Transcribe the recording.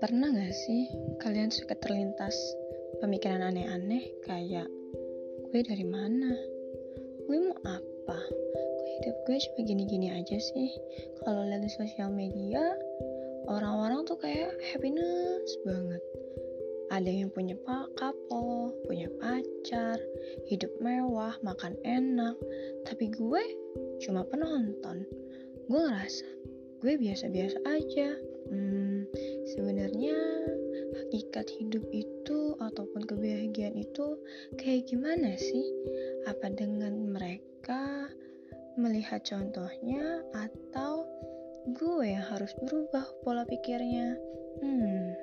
Pernah gak sih kalian suka terlintas pemikiran aneh-aneh kayak gue dari mana? Gue mau apa? Gue hidup gue cuma gini-gini aja sih. Kalau lihat di sosial media, orang-orang tuh kayak happiness banget. Ada yang punya pak kapal, punya pacar, hidup mewah, makan enak. Tapi gue cuma penonton. Gue ngerasa gue biasa-biasa aja. Hmm, sebenarnya hakikat hidup itu ataupun kebahagiaan itu kayak gimana sih? Apa dengan mereka melihat contohnya atau gue yang harus berubah pola pikirnya? Hmm,